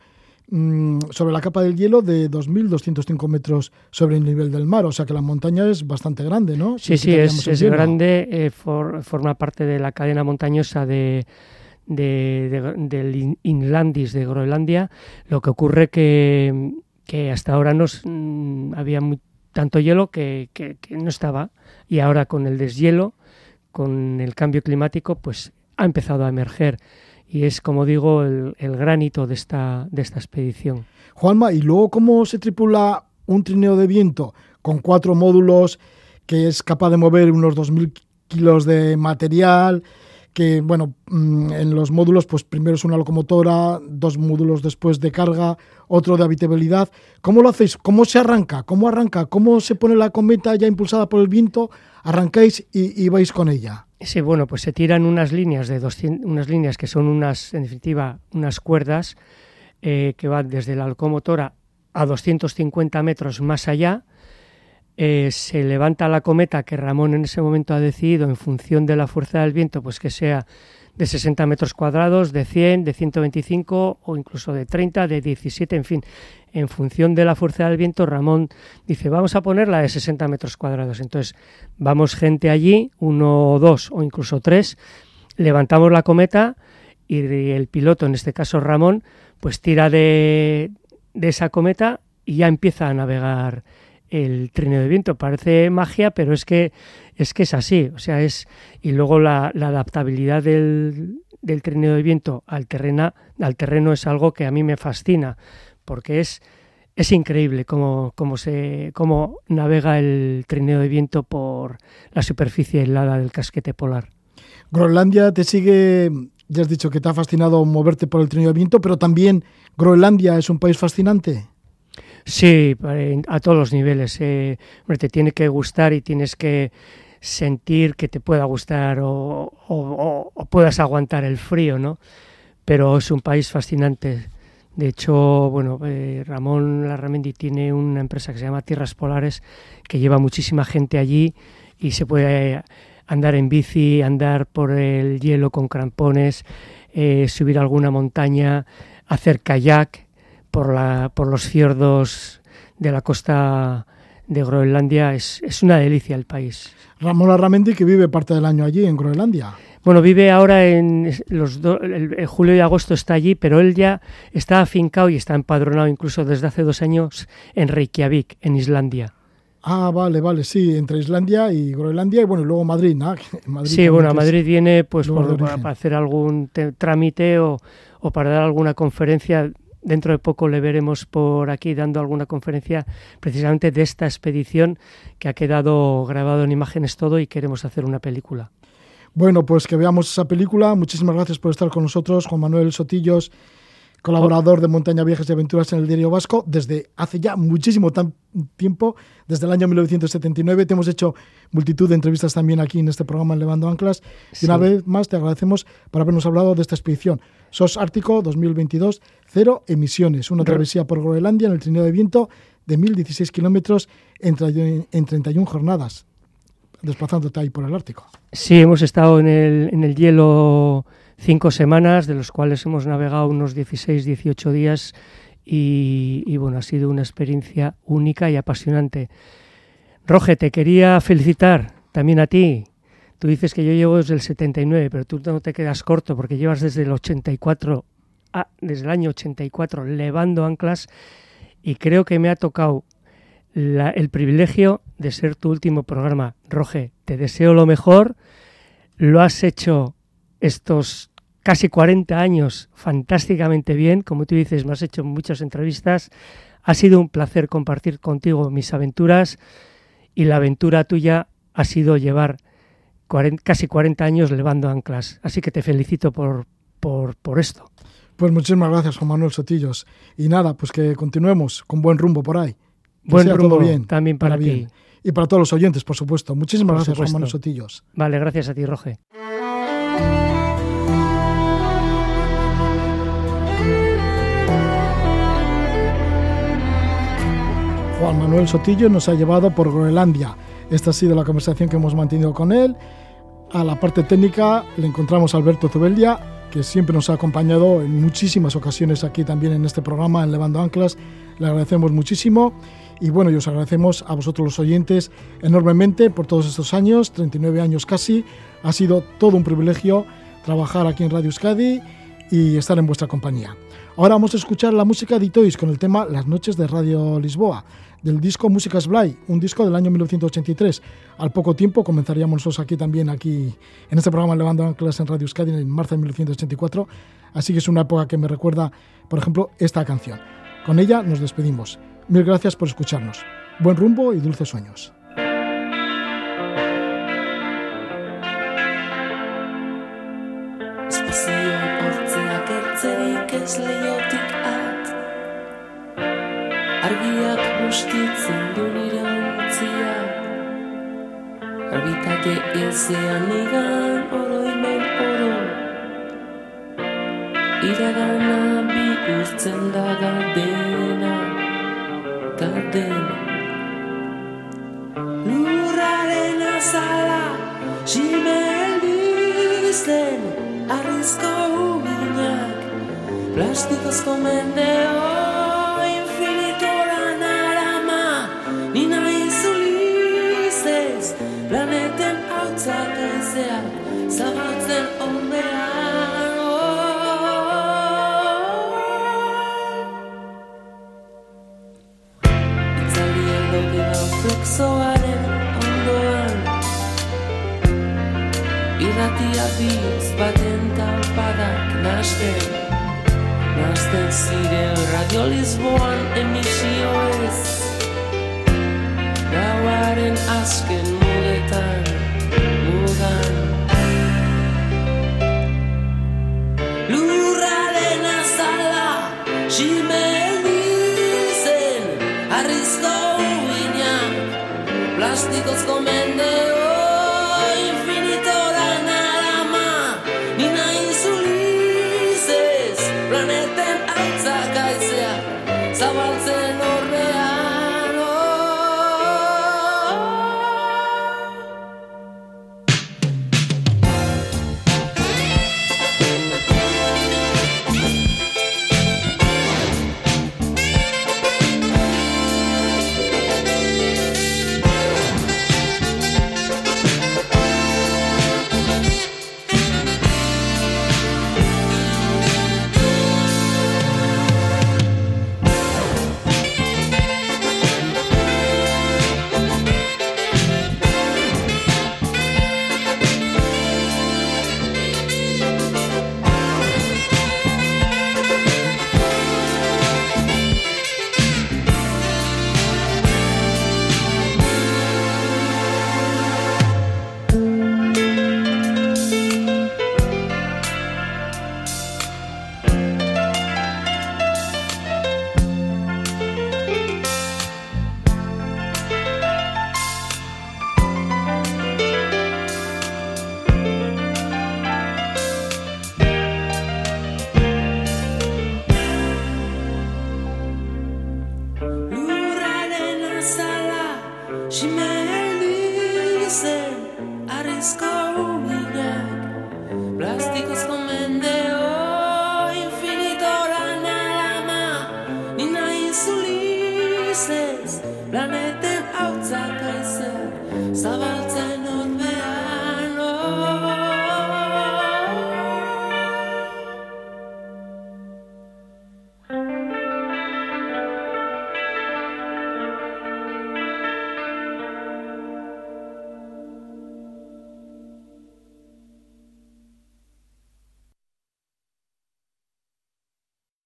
A: Mm, sobre la capa del hielo de 2.205 metros sobre el nivel del mar. O sea que la montaña es bastante grande, ¿no?
E: Sí, sí, es, grande, eh, forma parte de la cadena montañosa de, del Inlandis de Groenlandia. Lo que ocurre que, que hasta ahora nos, mm, había tanto hielo que, que, que no estaba y ahora con el deshielo, con el cambio climático, pues ha empezado a emerger y es, como digo, el, el granito de esta, de esta expedición.
A: Juanma, ¿y luego cómo se tripula un trineo de viento con cuatro módulos que es capaz de mover unos 2.000 kilos de material? que, bueno, mm, en los módulos, pues primero es una locomotora, dos módulos después de carga, otro de habitabilidad. ¿Cómo lo hacéis? ¿Cómo se arranca? ¿Cómo arranca? ¿Cómo se pone la cometa ya impulsada por el viento? ¿Arrancáis y vais con ella?
E: Sí, bueno, pues se tiran unas líneas de 200, unas líneas que son unas, en definitiva, unas cuerdas eh, que van desde la locomotora a 250 metros más allá. Eh, se levanta la cometa que Ramón en ese momento ha decidido en función de la fuerza del viento, pues que sea de 60 metros cuadrados, de 100, de 125 o incluso de 30, de 17, en fin. En función de la fuerza del viento, Ramón dice, vamos a ponerla de 60 metros cuadrados. Entonces, vamos gente allí, uno, dos o incluso tres, levantamos la cometa y el piloto, en este caso Ramón, pues tira de, esa cometa y ya empieza a navegar el trineo de viento. Parece magia, pero es que es que es así. O sea, es. Y luego la, adaptabilidad del, trineo de viento al al terreno es algo que a mí me fascina. Porque es, es increíble cómo, cómo, se, cómo navega el trineo de viento por la superficie helada del casquete polar.
A: Groenlandia te sigue, ya has dicho que te ha fascinado moverte por el trineo de viento, pero también Groenlandia es un país fascinante.
E: Sí, a todos los niveles. Eh, te tiene que gustar y tienes que sentir que te pueda gustar o, puedas aguantar el frío, ¿no? Pero es un país fascinante. De hecho, bueno, eh, Ramón Larramendi tiene una empresa que se llama Tierras Polares que lleva muchísima gente allí y se puede andar en bici, andar por el hielo con crampones, eh, subir alguna montaña, hacer kayak por, la, por los fiordos de la costa de Groenlandia. Es, es una delicia el país.
A: Ramón Arramendi, que vive parte del año allí, en Groenlandia.
E: Bueno, vive ahora en los el, julio y agosto está allí, pero él ya está afincado y está empadronado incluso desde hace dos años en Reykjavik, en Islandia.
A: Ah, vale, vale, sí, entre Islandia y Groenlandia y bueno, y luego Madrid, ¿no? [LAUGHS]
E: sí, bueno, a Madrid viene pues para hacer algún trámite o, o, para dar alguna conferencia dentro de poco le veremos por aquí dando alguna conferencia precisamente de esta expedición que ha quedado grabado en imágenes todo y queremos hacer una película.
A: Bueno, pues que veamos esa película. Muchísimas gracias por estar con nosotros, Juan Manuel Sotillos, colaborador de Montaña Viajes y Aventuras en el Diario Vasco desde hace ya muchísimo tiempo, desde el año 1979. Te hemos hecho multitud de entrevistas también aquí en este programa en Levando Anclas. Y una vez más te agradecemos por habernos hablado de esta expedición. SOS Ártico 2022, cero emisiones, una travesía por Groenlandia en el trineo de viento de 1.016 kilómetros en, en 31 jornadas, desplazándote ahí por el Ártico.
E: Sí, hemos estado en el, en el hielo cinco semanas, de los cuales hemos navegado unos 16, 18 días y, bueno, ha sido una experiencia única y apasionante. Roge, te quería felicitar también a ti. Tú dices que yo llevo desde el 79, pero tú no te quedas corto porque llevas desde el 84, ah, desde el año 84 levando anclas y creo que me ha tocado el privilegio de ser tu último programa. Roge, te deseo lo mejor. Lo has hecho estos casi 40 años fantásticamente bien. Como tú dices, me has hecho muchas entrevistas. Ha sido un placer compartir contigo mis aventuras y la aventura tuya ha sido llevar casi 40 años levando anclas. Así que te felicito por, por, por esto.
A: Pues muchísimas gracias, Juan Manuel Sotillos. Y nada, pues que continuemos con buen rumbo por ahí.
E: buen rumbo bien, también para, ti.
A: Y para todos los oyentes, por supuesto. Muchísimas gracias, Juan Manuel Sotillos.
E: Vale, gracias a ti, Roge.
A: Juan Manuel Sotillo nos ha llevado por Groenlandia. Esta ha sido la conversación que hemos mantenido con él. A la parte técnica le encontramos a Alberto Zubeldia, que siempre nos ha acompañado en muchísimas ocasiones aquí también en este programa, en Levando Anclas. Le agradecemos muchísimo. Y bueno, y os agradecemos a vosotros los oyentes enormemente por todos estos años, 39 años casi. Ha sido todo un privilegio trabajar aquí en Radio Euskadi y estar en vuestra compañía. Ahora vamos a escuchar la música de Itois con el tema Las noches de Radio Lisboa del disco Músicas Blay, un disco del año 1983. Al poco tiempo comenzaríamos nosotros aquí también, aquí en este programa Levando Anclas en Radio Euskadi en marzo de 1984. Así que es una época que me recuerda, por ejemplo, esta canción. Con ella nos despedimos. Mil gracias por escucharnos. Buen rumbo y dulces sueños. Bustitzen du nire ontzia Argitate ezean igan oroimen oro Iragana bi urtzen da galdena Galdena Lurraren azala Jime elbizten Arrizko uginak Plastikozko mendeo bihotz baten taupadak nasten Nasten ziren radio Lisboan emisio ez Gauaren azken mugetan, mugan. Lurraren azala, jime elbizen Arrizko uinak, plastikozko mendeo